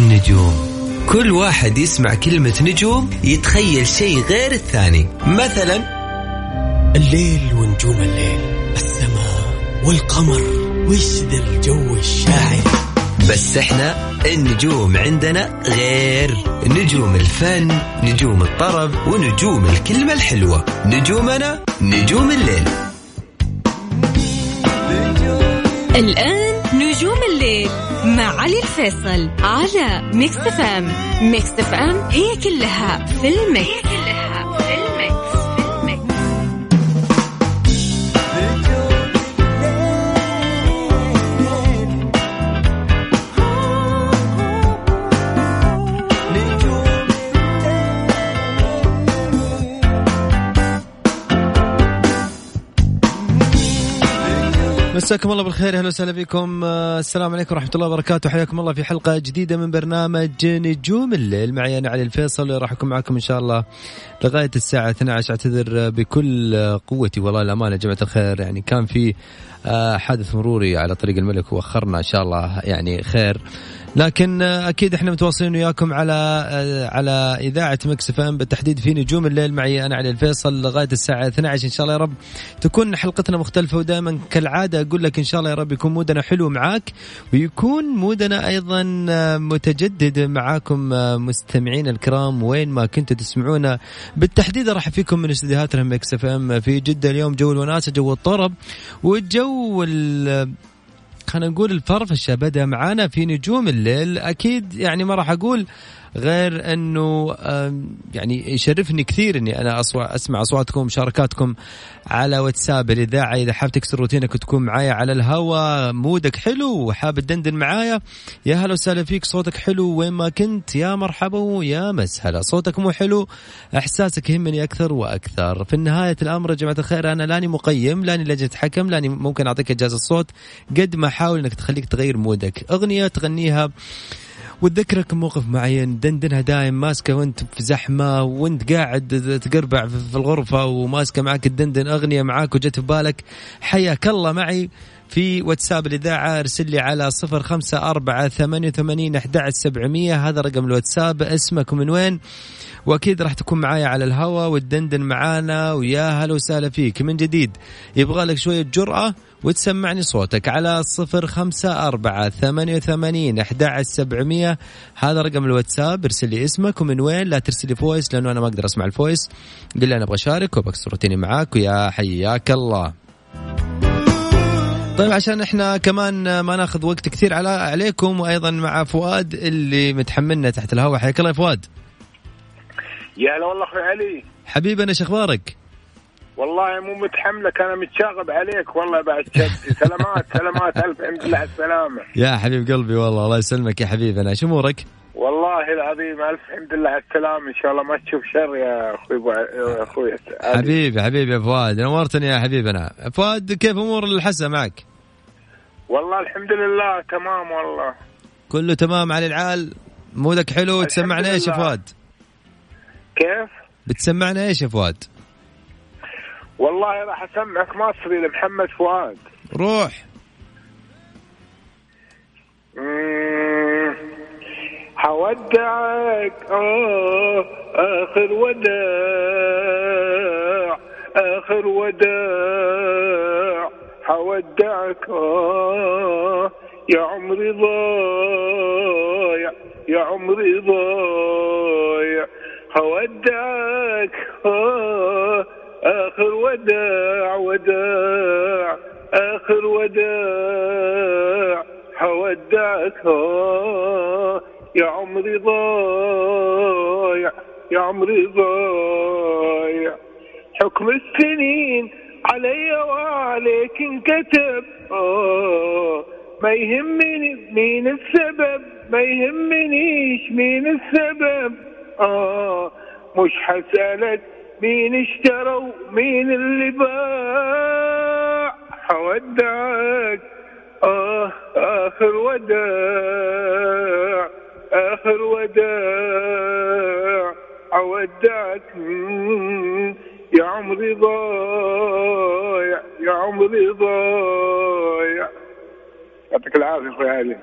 نجوم. كل واحد يسمع كلمة نجوم يتخيل شيء غير الثاني. مثلا الليل ونجوم الليل السماء والقمر وش ذا الجو الشاعر. بس إحنا النجوم عندنا غير. نجوم الفن نجوم الطرب ونجوم الكلمة الحلوة. نجومنا نجوم الليل. الآن نجوم الليل مع علي الفيصل على Mix FM. Mix FM هي كلها في ال Mix, هي كلها مساكم الله بالخير أهلا وسهلا بكم آه، السلام عليكم ورحمة الله وبركاته. حياكم الله في حلقة جديدة من برنامج نجوم الليل. معي أنا علي الفيصل راح أكون معكم إن شاء الله لغاية الساعة 12 أعتذر بكل قوتي والله الامانه يا جماعة الخير. يعني كان في آه، حادث مروري على طريق الملك وأخرنا إن شاء الله يعني خير. لكن أكيد إحنا متواصلين وياكم على على إذاعة Mix FM بالتحديد في نجوم الليل. معي أنا علي الفيصل لغاية الساعة 12 إن شاء الله يا رب تكون حلقتنا مختلفة ودائما كالعادة. أقول لك إن شاء الله يا رب يكون مودنا حلو معاك ويكون مودنا أيضا متجدد معاكم مستمعين الكرام وين ما كنتوا تسمعونا. بالتحديد راح فيكم من استديوهاتنا Mix FM. في جدة اليوم جو الوناسة جو الطرب والجو خلينا نقول الفرفشه بدا معانا في نجوم الليل. أكيد يعني ما راح أقول غير أنه يعني يشرفني كثير إني أنا أسمع أصواتكم ومشاركاتكم على واتساب. الاذاعه إذا حاب تكسر روتينك وتكون معايا على الهواء مودك حلو وحاب تدندن معايا. يا هلا وسهلا فيك صوتك حلو وين ما كنت. يا مرحبا ويا مسهلا. صوتك مو حلو إحساسك يهمني أكثر وأكثر. في نهايه الأمر يا جماعة الخير أنا لاني مقيم لاني لجنة حكم لاني ممكن أعطيك إجازة الصوت. قد ما احاول إنك تخليك تغير مودك. أغنية تغنيها وتذكرك موقف معين دندنها دايم ماسكة وانت في زحمة وانت قاعد تقربع في الغرفة وماسكة معك الدندن أغنية معاك وجت في بالك. حياك الله معي في واتساب الإذاعة ارسل لي على صفر خمسة أربعة ثمانية وثمانين أحد سبعمية. هذا رقم الواتساب. اسمك ومن وين؟ وأكيد راح تكون معايا على الهواء وتدندن معانا ويا هلا وسهلا فيك. من جديد يبغى لك شوية جرأة؟ وتسمعني صوتك على صفر خمسة أربعة ثمانية وثمانين أحد سبعمية. هذا رقم الواتساب ارسل لي اسمك ومن وين. لا ترسل لي voice لأنه أنا ما أقدر أسمع ال voice. قل لي أنا أبغى أشارك وبكسر روتيني معاك ويا حياك الله. طيب عشان إحنا كمان ما ناخذ وقت كثير على عليكم وأيضا مع فؤاد اللي متحملنا تحت الهواء. حياك الله يا فؤاد. يا هلا والله أخوي علي. حبيبنا إيش أخبارك؟ والله مو متحملك أنا متشاغب عليك والله بعد شدي سلامات سلامات ألف حمد لله على السلامة يا حبيب قلبي والله الله يسلمك يا حبيبنا إيش أمورك؟ والله العظيم ألف حمد لله على السلامة إن شاء الله ما تشوف شر يا أخوي بو... أخوي حبيبي حبيبي يا فؤاد نورتني يا حبيبنا فؤاد كيف أمور الحسا معك؟ والله الحمد لله تمام والله كله تمام على العال مودك حلو تسمعنا إيش يا فؤاد؟ كيف؟ بتسمعنا إيش يا فؤاد؟ والله راح أسمعك مصري لمحمد فؤاد. روح. حودعك آه آخر وداع آخر وداع. حودعك آه يا عمري ضايع يا عمري ضايع. هودعك. آه آخر وداع وداع آخر وداع هودعك. آه يا عمري ضايع يا عمري ضايع. حكم السنين علي وعليك انكتب. آه ما يهمني مين السبب ما يهمنيش مين السبب. آه مش حسألك مين اشتروا مين اللي باع؟ حودعك آه آخر وداع. آخر وداع. أودعك يا عمري ضايع يا عمري ضايع. يعطيك العافية أخوي علي.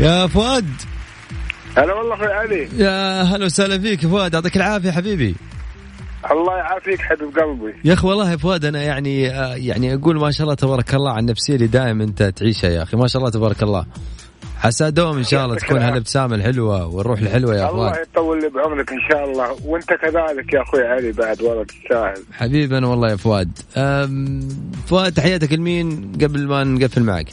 يا فؤاد. هلا والله أخوي علي. يا هلا وسهلا فيك فؤاد يعطيك العافية حبيبي. الله يعافيك حبيب قلبي. يا أخي والله يا فؤاد أنا يعني آه، يعني أقول ما شاء الله تبارك الله عن النفسيه اللي دائما أنت تعيشها يا أخي ما شاء الله تبارك الله. حسا دوم إن شاء الله تكون. هالابتسامه الحلوة والروح الحلوة يا الله فؤاد يطول لي بعمرك إن شاء الله. وأنت كذلك يا أخوي علي بعد والله تستاهل حبيبنا والله يا فؤاد. فؤاد تحياتك لمين قبل ما نقفل معك؟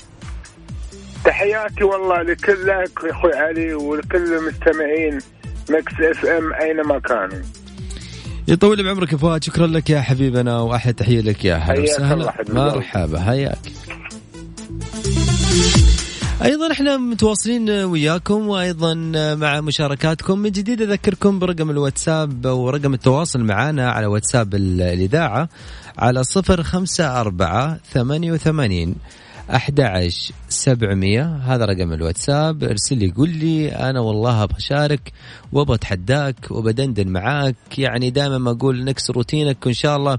تحياتي والله لكل يا أخوي علي ولكل المستمعين Mix FM أينما كانوا. يطول بعمرك يا فؤاد شكرا لك يا حبيبنا وأحلى تحية لك يا هلا حياك وسهلا. مرحبا حياك. أيضا إحنا متواصلين وياكم وأيضا مع مشاركاتكم. من جديد أذكركم برقم الواتساب أو رقم التواصل معنا على واتساب ال- الإذاعة على صفر خمسة أربعة ثمانية وثمانين أحد عشر سبعمية. هذا رقم الواتساب. ارسل لي قول لي أنا والله أبغى أشارك وأبغى أتحداك وبدندن معاك. يعني دائما ما أقول نكسر روتينك وإن شاء الله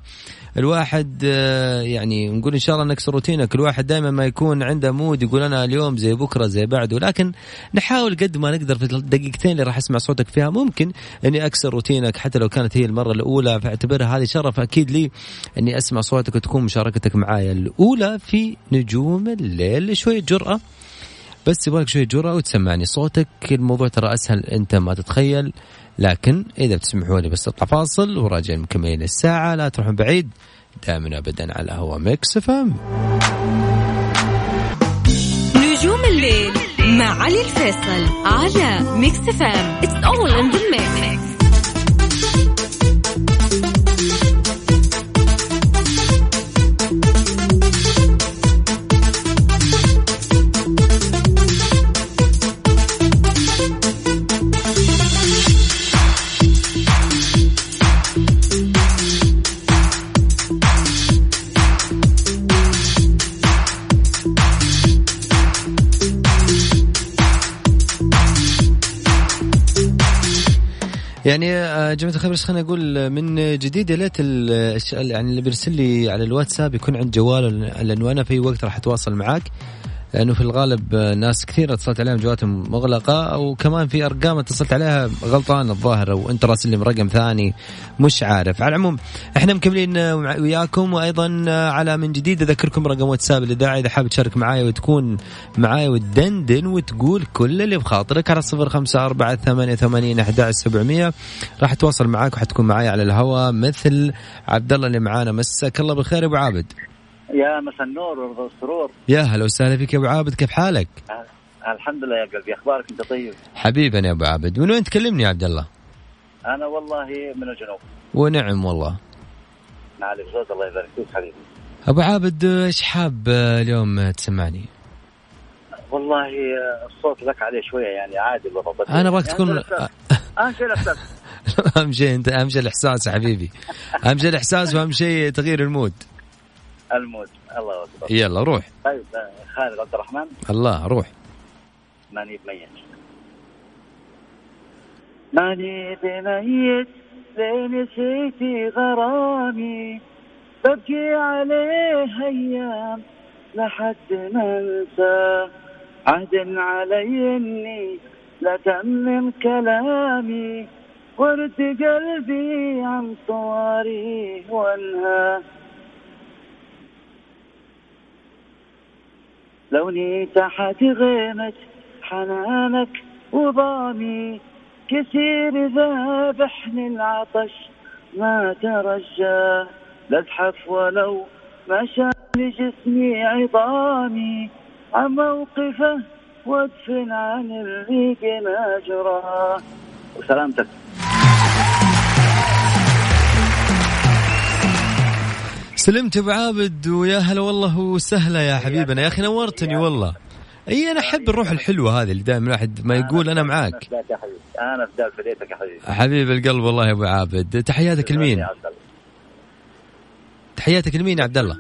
الواحد آه، يعني نقول إن شاء الله نكسر روتينك. الواحد دائما ما يكون عنده mood يقول أنا اليوم زي بكرة زي بعده. لكن نحاول قد ما نقدر في الدقيقتين اللي راح أسمع صوتك فيها ممكن إني أكسر روتينك حتى لو كانت هي المرة الأولى. فأعتبرها هذه شرف أكيد لي إني أسمع صوتك وتكون مشاركتك معايا. الأولى في نجوم الليل شوية جرأة بس يبغالك شوية جرأة وتسمعني. صوتك الموضوع ترى أسهل أنت ما تتخيل. لكن إذا بتسمحوا لي بس اطلع فاصل وراجعين مكملين الساعة لا تروحون بعيد. دائما ابدا على هوا Mix FM نجوم الليل مع علي الفيصل على Mix FM it's all in the mix يعني آه، جماعة الخير بس خليني أقول من جديد يا ليت الش- يعني اللي بيرسل لي على الواتساب يكون عند جواله لأنه أنا في وقت راح أتواصل معاك. لأنه في الغالب ناس كثير اتصلت عليهم جواتهم مغلقة أو كمان في أرقام اتصلت عليها غلطان الظاهر أنت راسل لي رقم ثاني مش عارف. على العموم إحنا مكملين وياكم وأيضا آه، على من جديد أذكركم رقم واتساب الإذاعة إذا حابب تشارك معايا وتكون معايا وتدندن وتقول كل اللي بخاطرك. على صفر خمسة أربعة ثمانية ثمانين أحد سبعمية. راح أتواصل معاك وحتكون معايا على الهواء مثل عبد الله اللي معانا. مساك الله بالخير أبو عابد. يا مساء النور والسرور يا هلا وسهلا فيك يا أبو عابد كيف حالك؟ الحمد لله يا قلبي أخبارك أنت طيب؟ حبيبنا يا أبو عابد من وين تكلمني يا عبد الله؟ أنا والله من الجنوب. ونعم والله. معلش زود الله يبارك فيك حبيبي. أبو عابد إيش حاب اليوم تسمعني؟ والله الصوت لك عليه شوية يعني عادي بس أنا أبغاك يعني تكون. أهم شيء الاحساس أهم شيء انت أهم شيء الإحساس يا حبيبي. أهم شيء الإحساس وأهم شيء تغيير المود. المود الله أكبر. يلا روح. طيب آه، خالد عبد الرحمن. الله روح. ماني بميت ماني بميت لين نسيتي غرامي. ببكي عليه أيام. لحد ما انسى. عهد علي إني لتمم كلامي. ورد قلبي عن صواري وانهى. لوني تحت غيمة حنانك وضامي. كثير ذابحني العطش ما ترجى. لازحف ولو مشى لجسمي عظامي. عن موقفه وادفن عن الريق ما جراه وسلامتك. سلمت أبو عابد ويا هلا والله وسهلا يا حبيبنا. يا أخي نورتني والله. أي أنا أحب الروح الحلوة هذه اللي دائما الواحد ما يقول أنا معاك. فداك يا أنا فداك فديتك يا حبيبي. حبيب القلب والله يا أبو عابد. تحياتك لمين؟ تحياتك لمين يا عبد الله؟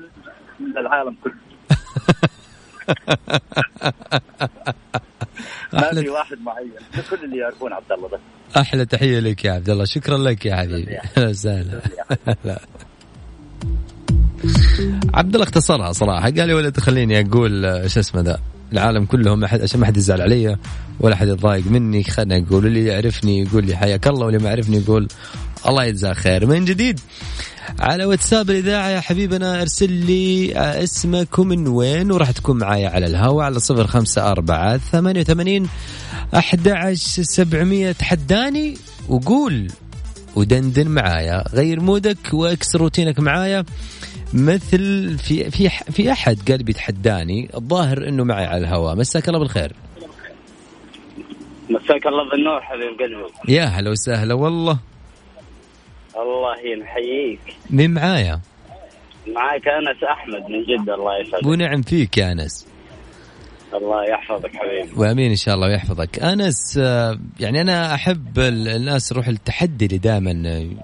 العالم كله. ما في واحد معين. كل اللي يعرفون عبد الله بس. أحلى تحية لك يا عبد الله. شكرا لك يا حبيبي. أهلا وسهلا. لا. عبد الله اختصرها صراحة. قال لي ولا تخليني أقول آه، شو اسمه ذا؟ العالم كلهم أحد عشان ما حد يزعل علي ولا حد يتضايق مني. خلنا يقول اللي يعرفني يقول لي حياك الله واللي ما يعرفني يقول الله يجزاه خير. من جديد على واتساب الإذاعة يا حبيبنا أرسل لي اسمك ومن وين وراح تكون معايا على الهواء على صفر خمسة أربعة ثمانية وثمانين أحد سبعمية. تحداني وقول ودندن معايا. غير مودك وأكسر روتينك معايا. مثل في في في أحد قال بيتحداني الظاهر إنه معي على الهواء. مساك الله بالخير. مساك الله بالنور حبيب قلبي. يا هلا وسهلا والله. الله يحييك. مين معايا؟ معاك أنس أحمد من جدة الله يسعدك. ونعم فيك يا أنس. الله يحفظك حبيبي. وأمين إن شاء الله ويحفظك. أنس آه، يعني أنا أحب الناس تروح التحدي اللي دائما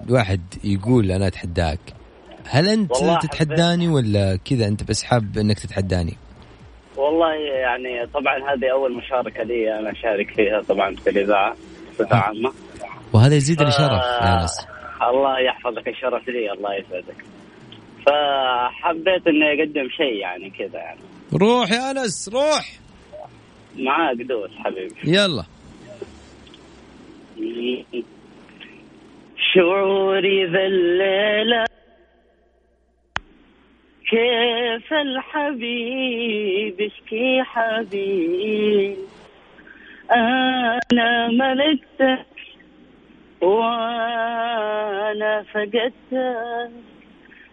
الواحد يقول أنا أتحداك. هل أنت تتحداني ولا كذا أنت بس حاب إنك تتحداني؟ والله يعني طبعا هذه أول مشاركة لي أنا أشارك فيها طبعا في الإذاعة بصفه عامه وهذا يزيدني شرف يا انس الله يحفظك الشرف لي الله يسعدك. فحبيت إني أقدم شيء يعني كذا يعني. روح يا أنس روح. معاك دوس حبيبي. يلا. شعوري ذا الليلة. كيف الحبيب؟ اشكي حبيب. أنا ملكتك وأنا فقدتك.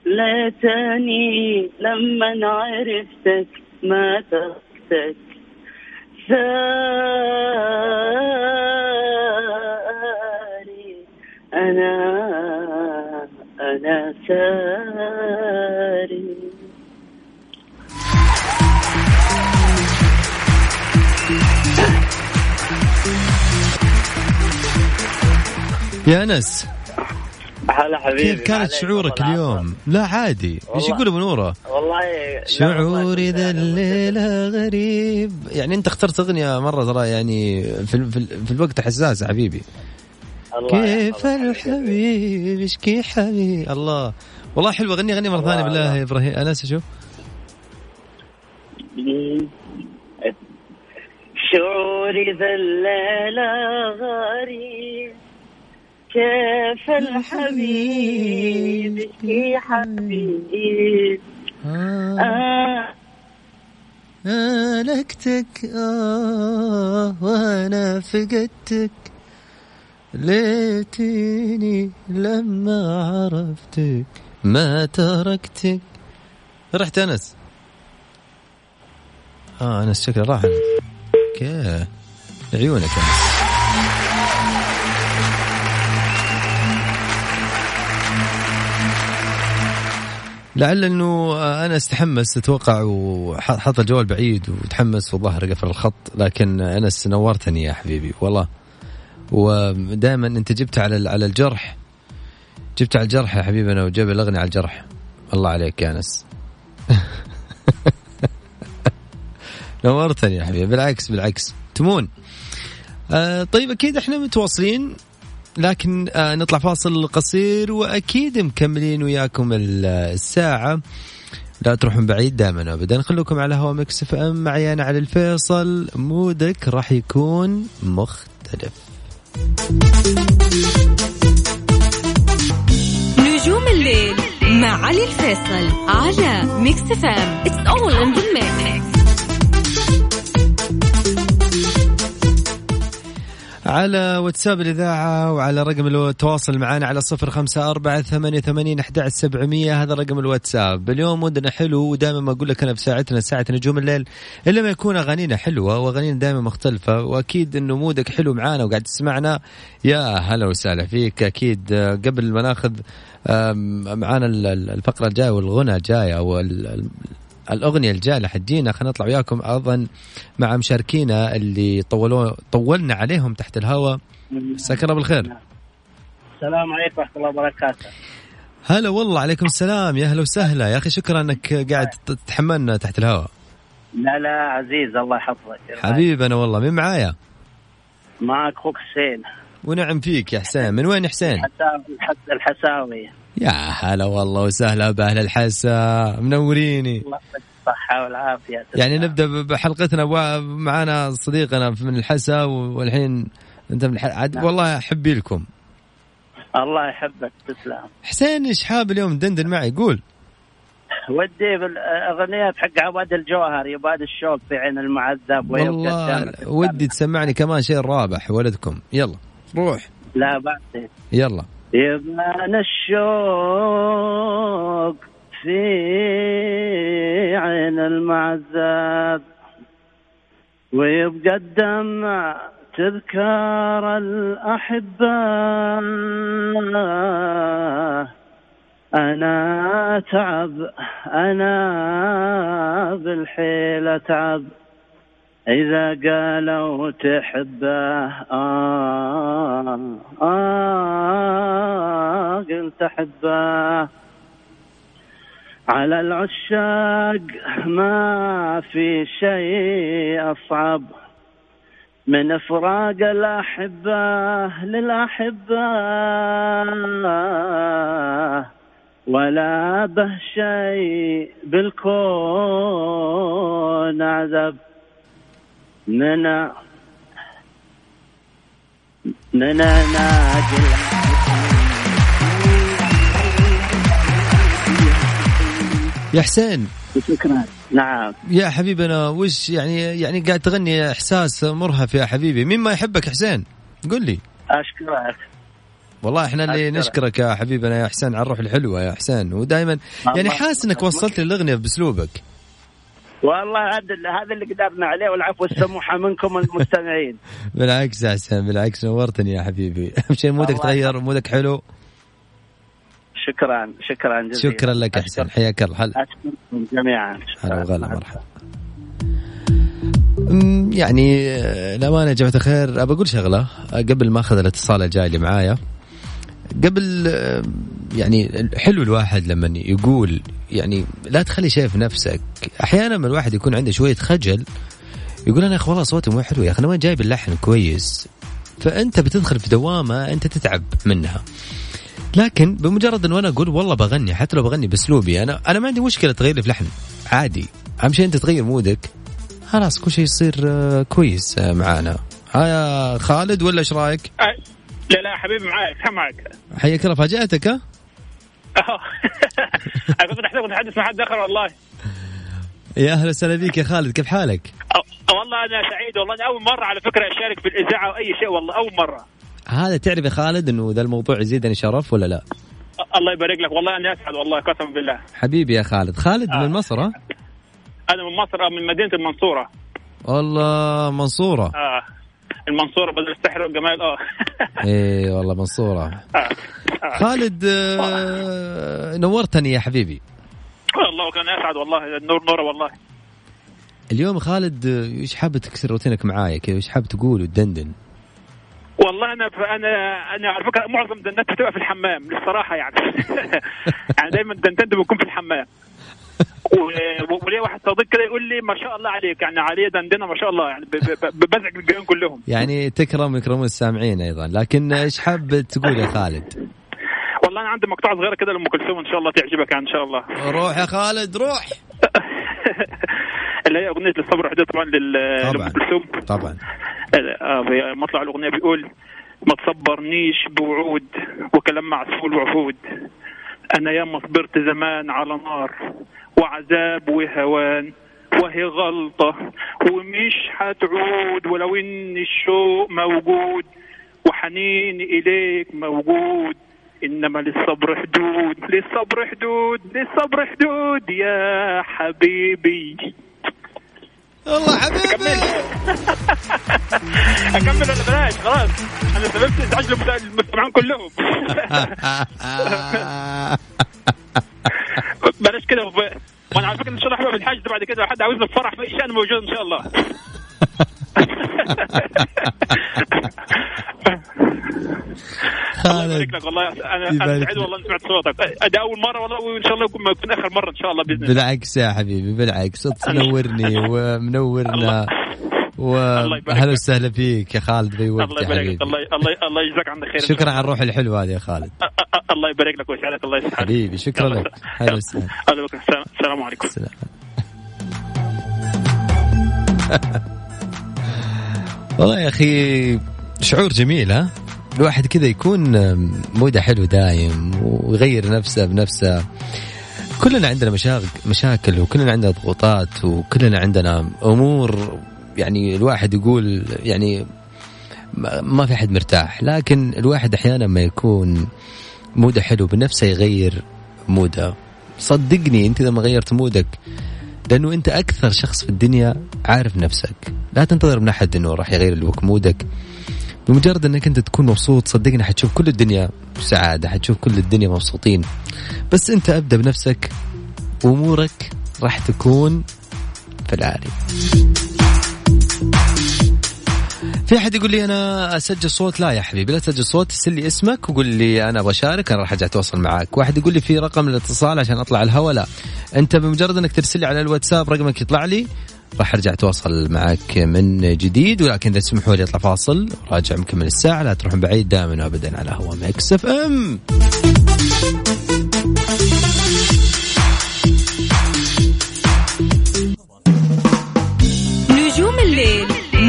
ليتني لما عرفتك ما تركتك. ساري أنا أنا ساري. يا أنس هلا حبيبي كيف كانت شعورك اليوم؟ لا عادي. إيش يقول ابو نوره؟ والله شعوري ذا الليلة غريب. يعني أنت اخترت أغنية مرة ترى يعني في, في, في الوقت حساس حبيبي. كيف الحبيب؟ يشكي حبيب الله. والله حلوة. غني غني مرة ثانية بالله يا إبراهيم. انس شوف شعوري ذا الليلة غريب. كيف الحبيب؟ يا حبيب آه. ملكتك آه. وأنا فقدتك ليتني لما عرفتك ما تركتك. رحت أنس. آه أنس شكله راح. أوكي. عيونك أنس لعل إنه أنا استحمس أتوقع وحط الجوال بعيد وتحمس والظهر قفل الخط لكن أنس نورتني يا حبيبي والله. ودائما أنت جبت على على الجرح. جبت على الجرح يا حبيبنا وجاب الأغنية على الجرح. الله عليك يا أنس. نورتني يا حبيبي. بالعكس بالعكس. تمون. آه طيب أكيد إحنا متواصلين لكن آه نطلع فاصل قصير وأكيد مكملين وياكم الساعة. لا تروحون بعيد دائما ابدا خلوكم على هوا Mix FM معي أنا علي الفيصل. mood ك راح يكون مختلف. نجوم الليل مع علي الفيصل على Mix FM. It's all in the mix على واتساب الإذاعة وعلى رقم التواصل معنا على صفر خمسة أربعة ثمانية ثمانين أحد سبعمية. هذا رقم الواتساب. اليوم ودنا حلو ودائما ما أقول لك أنا في ساعتنا ساعة نجوم الليل إلا ما يكون أغانينا حلوة وأغانينا دائما مختلفة وأكيد أنه مودك حلو معانا وقاعد تسمعنا. يا هلا وسهلا فيك. أكيد قبل ما ناخذ معانا الفقرة الجاية والغنى جاية الأغنية الجايه اللي حتجينا خلينا نطلع وياكم أيضا مع مشاركينا اللي طولوا طولنا عليهم تحت الهواء مساك الله بالخير. السلام عليكم ورحمة الله وبركاته. هلا والله عليكم السلام. يا أهلا وسهلا. يا أخي شكرا إنك قاعد تتحملنا تحت الهواء لا لا عزيز الله يحفظك. حبيبي أنا والله. مين معايا؟ معك أخوك حسين. ونعم فيك يا حسين. من وين حسين؟ الحساوي. يا هلا والله وسهلا بأهل الحسا منوريني. الصحة والعافية يعني نبدأ بحلقتنا معنا صديقنا من الحسا والحين أنت من الح... عاد والله احبي لكم. الله يحبك تسلم. حسين إيش حاب اليوم؟ دندن معي قول. ودي بالاغنيات حق عواد الجوهر يباد الشوق في عين المعذب والله ودي تسمعني كمان شيء رابح ولدكم. يلا روح. لا بعد. يلا. يبان الشوق في عين المعذب ويبقى الدمع تذكار الأحبة. أنا تعب أنا بالحيل أتعب. إذا قالوا تحبه آه آه قلت أحبه على العشاق ما في شيء أصعب. من إفراق الأحبة للأحبة. ولا به شيء بالكون عذب. من من ناجي يا حسين. شكرا نعم. يا حبيبنا وش يعني يعني قاعد تغني إحساس مرهف يا حبيبي. مين ما يحبك حسين؟ قل لي. أشكرك. والله إحنا اللي أشكرك. نشكرك يا حبيبنا يا حسين على الروح الحلوة يا حسين. ودائما يعني حاسس إنك وصلت لي الاغنيه بأسلوبك. والله هذا هذا اللي قدرنا عليه والعفو والسموحه منكم المستمعين. بالعكس يا حسين بالعكس نورتني يا حبيبي. أهم شيء مودك تغير مودك حلو. شكرا شكرا جزيلا. شكرا لك يا حسين حياك الله. هلا. أشكركم جميعا. هلا وغلا مرحبا. يعني آه، الأمانة يا جماعة الخير أبى أقول شغلة. آه، قبل ما أخذ الاتصال الجاي اللي معايا قبل آه، يعني حلو الواحد لما يقول يعني لا تخلي شيء في نفسك. أحيانا من الواحد يكون عنده شوية خجل يقول أنا يا أخي والله صوتي مو حلو يا أخي أنا ما جايب اللحن كويس؟ فأنت بتدخل في دوامة أنت تتعب منها. لكن بمجرد انه أنا أقول والله بغني حتى لو بغني بأسلوبي أنا أنا ما عندي مشكلة تغير لي في لحن عادي. اهم شيء أنت تغير مودك خلاص كل شيء يصير آه، كويس آه، معانا. ها يا خالد ولا إيش رأيك؟ لا لا حبيبي معاك سامعك حياك الله فاجأتك ها؟ أنا كنت اتحدث مع حد آخر والله يا أهلا وسهلا بك يا خالد كيف حالك؟ أو- والله أنا سعيد والله أنا أول مرة على فكرة أشارك في الإذاعة أو اي شيء والله أول مرة هذا تعرف يا خالد إنه ذا الموضوع يزيدني شرف ولا لا؟ الله يبارك لك والله أنا أسعد والله قسما بالله حبيبي يا خالد خالد آه. من مصر ها؟ أنا من مصر من مدينة المنصورة والله منصورة آه المنصورة بدل السحر والجمال. آه. إيه والله منصورة. خالد آه، نورتني يا حبيبي. والله كان اسعد والله النور نورة والله. اليوم خالد إيش حابب تكسر روتينك معايا كذا إيش حابب تقول وتدندن؟ والله أنا أنا أنا على فكرة معظم دندنات بتبقى في الحمام للصراحة يعني. يعني دايما دندنت بكون في الحمام. وليه واحد صديق كده يقول لي ما شاء الله عليك يعني عليه دندنه ما شاء الله يعني بزعج الجيران كلهم. يعني تكرم يكرمون السامعين أيضا لكن إيش حاب تقول يا خالد؟ والله أنا عندي مقطوعه صغيره كده لأم كلثوم إن شاء الله تعجبك يعني إن شاء الله. روح يا خالد روح. اللي هي أغنية للصبر حدود طبعا لل- طبعاً. لام كلثوم. طبعا. آه، مطلع الأغنية بيقول ما تصبرنيش بوعود وكلام معسول وعهود أنا ياما صبرت زمان على نار وعذاب وهوان وهي غلطة ومش هتعود ولو إن الشوق موجود وحنيني إليك موجود إنما للصبر حدود للصبر حدود للصبر حدود يا حبيبي. والله حبيبي. أكمل. ولا بلاش خلاص. أنا سببت ازعاج المستمعين كلهم. بلاش كده. وأنا على فكرة إن شاء الله حبيبي الحاج بعد كده حد عاوزنا في فرح في اي شيء أنا موجود إن شاء الله. يبارك لك والله. أنا أنا سعيد. والله سمعت صوتك. ده أول مرة والله وإن شاء الله يكون يكون آخر مرة إن شاء الله بإذن الله. بالعكس يا حبيبي بالعكس. تنورني ومنورنا. واهلا. وسهلا فيك يا خالد في وقت الله يبارك الله الله يجزاك عنا خير شكرا. على الروح الحلوة هذه يا خالد. الله يبارك لك ويسعدك. الله يسعدك. حبيبي شكرا. لك. هلا وسهلا. السلام- السلام عليكم. سلام. والله يا أخي شعور جميل ها؟ الواحد كذا يكون موده حلو دايم ويغير نفسه بنفسه. كلنا عندنا مشاغل مشاكل وكلنا عندنا ضغوطات وكلنا عندنا أمور يعني الواحد يقول يعني ما في حد مرتاح. لكن الواحد أحيانا ما يكون موده حلو بنفسه يغير موده. صدقني أنت إذا ما غيرت مودك لأنه أنت أكثر شخص في الدنيا عارف نفسك. لا تنتظر من أحد إنه راح يغير لك مودك. بمجرد أنك أنت تكون مبسوط صدقني حتشوف كل الدنيا سعادة حتشوف كل الدنيا مبسوطين. بس أنت أبدأ بنفسك وأمورك راح تكون في العالي. في أحد يقول لي أنا أسجل صوت؟ لا يا حبيبي لا تسجل صوت ارسل لي اسمك وقول لي أنا أبغى اشارك أنا راح ارجع أتواصل معك واحد يقول لي في رقم الاتصال عشان أطلع الهواء؟ لا. أنت بمجرد إنك ترسل لي على الواتساب رقمك يطلع لي راح أرجع أتواصل معك من جديد. ولكن إذا تسمحوا لي أطلع فاصل راجع مكمل الساعة لا تروحون بعيد دائما وابدا على هوا Mix FM.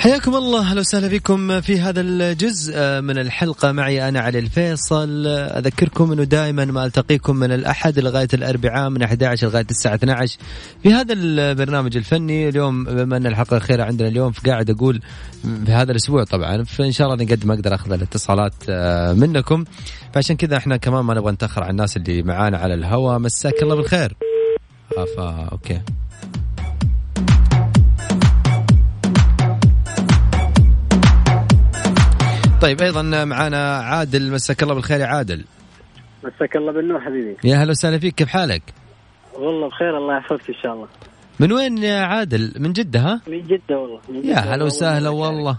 حياكم الله أهلا وسهلا بكم في هذا الجزء من الحلقة. معي أنا علي الفيصل. أذكركم أنه دائما ما ألتقيكم من الأحد لغاية الأربعاء من 11 لغاية الساعة 12 في هذا البرنامج الفني اليوم بما أن الحلقة الأخيرة عندنا اليوم فقاعد أقول في هذا الأسبوع طبعا فإن شاء الله نقد ما أقدر أخذ الاتصالات آه، منكم. فعشان كذا إحنا كمان ما نبغى نتأخر على الناس اللي معانا على الهواء. مساك الله بالخير. افا أوكي. طيب أيضا معانا عادل مساك الله بالخير يا عادل مساك الله بالنور حبيبي يا هلا وسهلا فيك كيف حالك؟ والله بخير الله يحفظك إن شاء الله من وين يا عادل؟ من جدة ها؟ من جدة والله من يا جدة هلا وسهلا والله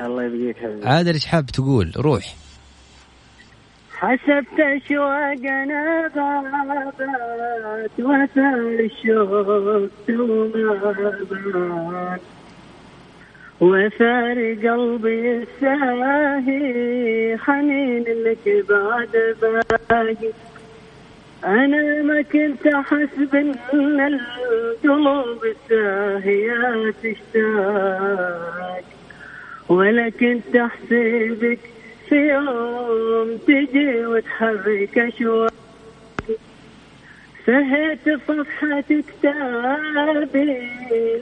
الله يبقيك حبيبي عادل إيش حاب تقول؟ روح حسبت اشواقنا غابات وثار الشوق وما بان وثار قلبي الساهي حنين لك بعد باقي أنا ما كنت أحس بأن القلوب الساهية تشتاق ولا كنت أحسبك في يوم تجي وتحرك أشواقي سهيت صفحة كتابي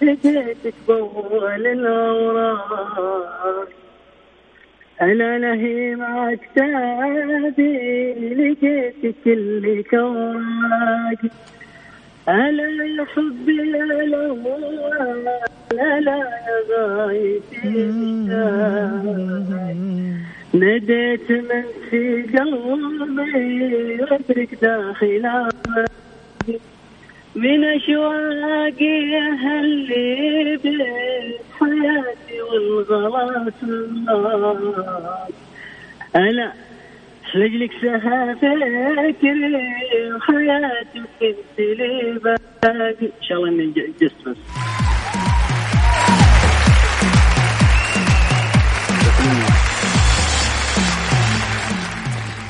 لقيتك بأول الأوراق. أنا لهي مع كتابي لقيتك اللي كوراق. ألا يا حبي لا لا لا لا يا غايتي ناديت من في قلبي واترك داخل عمري من اشواقي أهلي بيت حياتي والغلا النار أنا لجلك سها فكري وحياتي وكنت لي باقي إن شاء الله اني جست بس.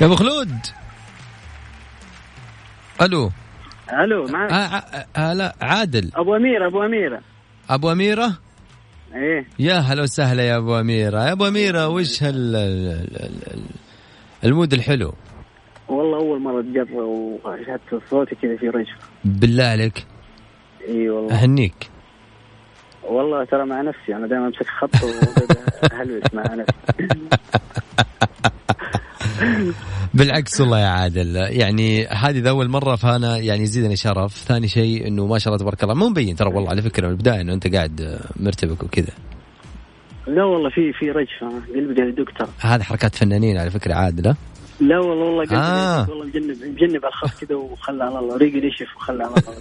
يا أبو خلود. ألو. ألو آه معك آه آه لا عادل. أبو أميرة أبو أميرة. أبو أميرة؟ إيه. يا هلا وسهلا يا أبو أميرة. يا أبو أميرة وش هال ال- ال- ال- ال mood الحلو؟ والله أول مرة اتجرأ وش هذا صوتي كذا في رجف بالله عليك. إي والله. أهنيك. والله ترى مع نفسي أنا دائما أمسك خط وهلوس مع نفسي. بالعكس والله يا عادل يعني هذه ذا أول مرة فأنا يعني يزيدني شرف. ثاني شيء إنه ما شاء الله تبارك الله مو مبين ترى والله على فكرة من البداية إنه أنت قاعد مرتبك وكذا. لا والله في في رجفة. قلبي قاعد يدق ترى هذه حركات فنانين على فكرة عادل ها؟ لا والله والله قلبي آه. والله مجنب مجنب على الخط كذا وخلى على الله ريقي نشف وخلى على الله.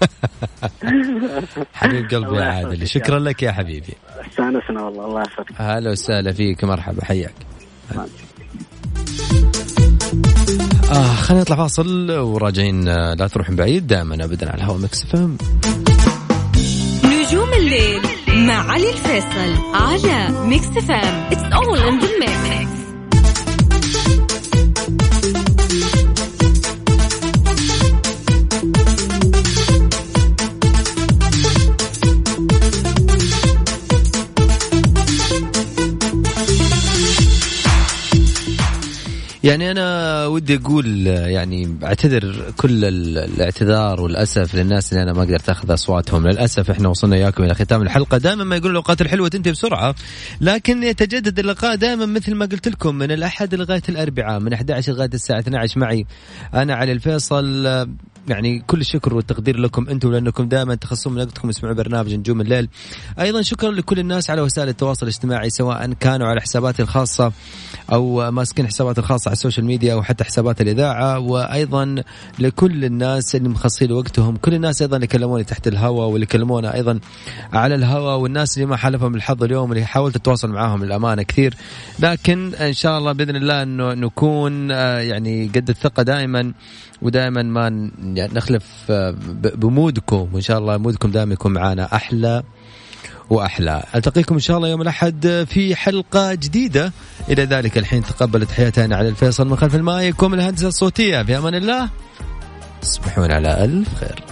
حبيب قلبي يا عادل شكرا لك يا حبيبي. استانسنا والله الله يحفظك. هلا وسهلا فيك مرحبا حياك. آه خلينا نطلع فاصل وراجعين آه، لا تروحون بعيد دائما ابدا على الهواء مكس فم نجوم الليل مع علي الفيصل على Mix FM It's all in the mix يعني أنا ودي أقول يعني أعتذر كل ال- الاعتذار والأسف للناس اللي أنا ما قدرت أخذ أصواتهم. للأسف إحنا وصلنا إياكم إلى ختام الحلقة. دائما ما يقولوا الأوقات الحلوة تنتهي بسرعة لكن يتجدد اللقاء دائما مثل ما قلت لكم من الأحد لغاية الأربعاء من 11 لغاية الساعة 12 معي أنا علي الفيصل. يعني كل الشكر والتقدير لكم أنتم لأنكم دائما تخصصون من وقتكم تسمعوا برنامج نجوم الليل. أيضا شكرا لكل الناس على وسائل التواصل الاجتماعي سواء كانوا على حساباتي الخاصة أو ماسكين حسابات الخاصة على ال social media أو حتى حسابات الإذاعة. وأيضا لكل الناس اللي مخصصين وقتهم كل الناس أيضا اللي كلموني تحت الهواء واللي كلمونا أيضا على الهواء والناس اللي ما حالفهم الحظ اليوم اللي حاولت أتواصل معاهم للأمانة كثير. لكن إن شاء الله بإذن الله إنه نكون آه، يعني قد الثقة دائما ودائما ما يعني نخلف آه، بمودكم وإن شاء الله مودكم دائما يكون معنا أحلى وأحلى. ألتقيكم إن شاء الله يوم الأحد في حلقة جديدة. إلى ذلك الحين تقبل تحياتي أنا على الفيصل من خلف المايك ومن الهندسة الصوتية في أمان الله. تصبحون على ألف خير.